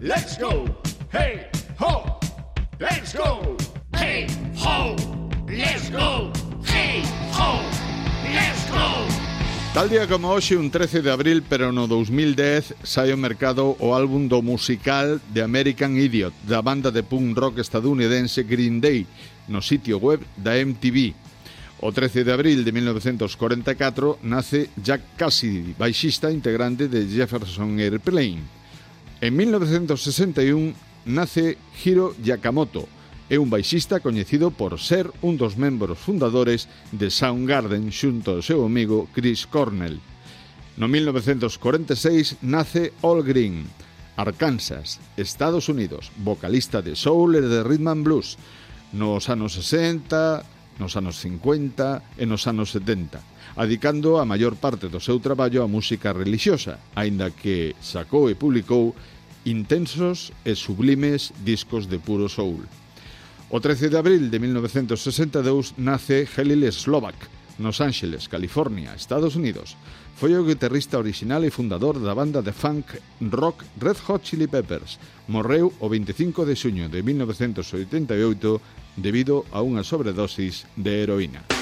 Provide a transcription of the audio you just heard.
Let's go, hey ho. Let's go, hey ho. Let's go, hey ho. Let's go. Tal día como hoxe, un 13 de abril, pero no 2010, sai ao mercado o álbum do musical de American Idiot, da banda de punk rock estadounidense Green Day, no sitio web da MTV. O 13 de abril de 1944 nace Jack Cassidy, baixista integrante de Jefferson Airplane. En 1961 nace Hiro Yakamoto, é un baixista coñecido por ser un dos membros fundadores de Soundgarden xunto ao seu amigo Chris Cornell. No 1946 nace All Green, Arkansas, Estados Unidos, vocalista de soul e de rhythm and blues. Nos anos 60, nos anos 50 e nos anos 70, adicando a maior parte do seu traballo á música relixiosa, aínda que sacou e publicou intensos e sublimes discos de puro soul. O 13 de abril de 1962 nace Helil Slovak, nos Ángeles, California, Estados Unidos. Foi o guitarrista orixinal e fundador da banda de funk rock Red Hot Chili Peppers. Morreu o 25 de xuño de 1988 debido a unha sobredosis de heroína.